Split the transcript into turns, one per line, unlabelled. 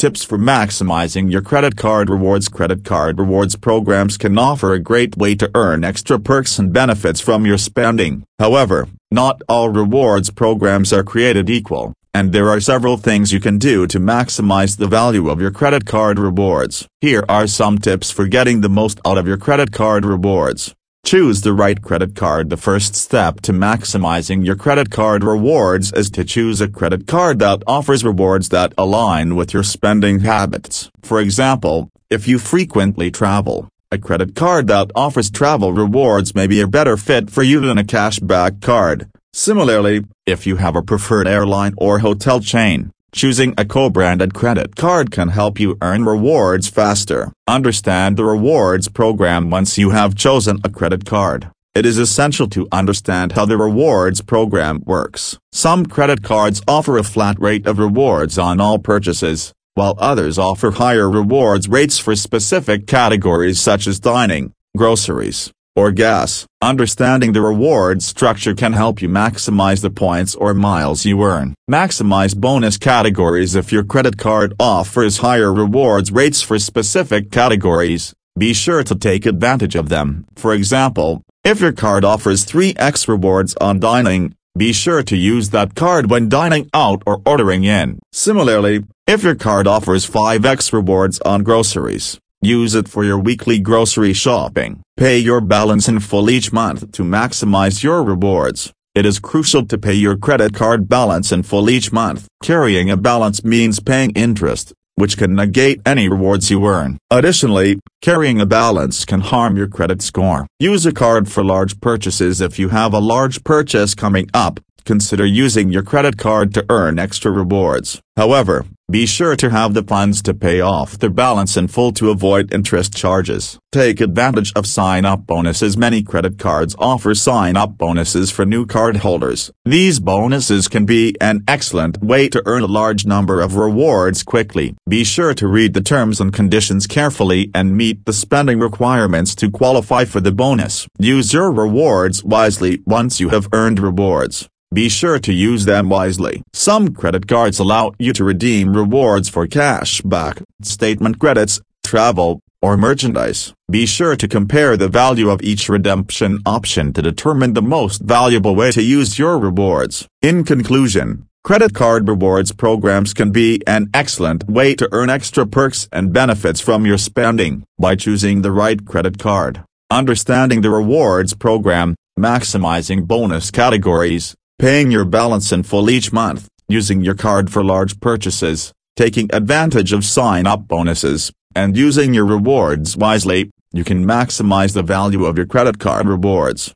Tips for maximizing your credit card rewards Credit card rewards programs can offer a great way to earn extra perks and benefits from your spending. However, not all rewards programs are created equal, and there are several things you can do to maximize the value of your credit card rewards. Here are some tips for getting the most out of your credit card rewards. Choose the right credit card The first step to maximizing your credit card rewards is to choose a credit card that offers rewards that align with your spending habits. For example, if you frequently travel, a credit card that offers travel rewards may be a better fit for you than a cashback card. Similarly, if you have a preferred airline or hotel chain, Choosing a co-branded credit card can help you earn rewards faster. Understand the rewards program once you have chosen a credit card. It is essential to understand how the rewards program works. Some credit cards offer a flat rate of rewards on all purchases, while others offer higher rewards rates for specific categories such as dining, groceries, or gas. Understanding the reward structure can help you maximize the points or miles you earn. Maximize bonus categories If your credit card offers higher rewards rates for specific categories, be sure to take advantage of them. For example, if your card offers 3x rewards on dining, be sure to use that card when dining out or ordering in. Similarly, if your card offers 5x rewards on groceries, Use it for your weekly grocery shopping. Pay your balance in full each month to maximize your rewards. It is crucial to pay your credit card balance in full each month. Carrying a balance means paying interest, which can negate any rewards you earn. Additionally, carrying a balance can harm your credit score. Use a card for large purchases if you have a large purchase coming up. Consider using your credit card to earn extra rewards. However, be sure to have the funds to pay off the balance in full to avoid interest charges. Take advantage of sign-up bonuses Many credit cards offer sign-up bonuses for new cardholders. These bonuses can be an excellent way to earn a large number of rewards quickly. Be sure to read the terms and conditions carefully and meet the spending requirements to qualify for the bonus. Use your rewards wisely once you have earned rewards. Be sure to use them wisely. Some credit cards allow you to redeem rewards for cash back, statement credits, travel, or merchandise. Be sure to compare the value of each redemption option to determine the most valuable way to use your rewards. In conclusion, credit card rewards programs can be an excellent way to earn extra perks and benefits from your spending by choosing the right credit card. Understanding the rewards program, maximizing bonus categories, paying your balance in full each month, using your card for large purchases, taking advantage of sign-up bonuses, and using your rewards wisely, you can maximize the value of your credit card rewards.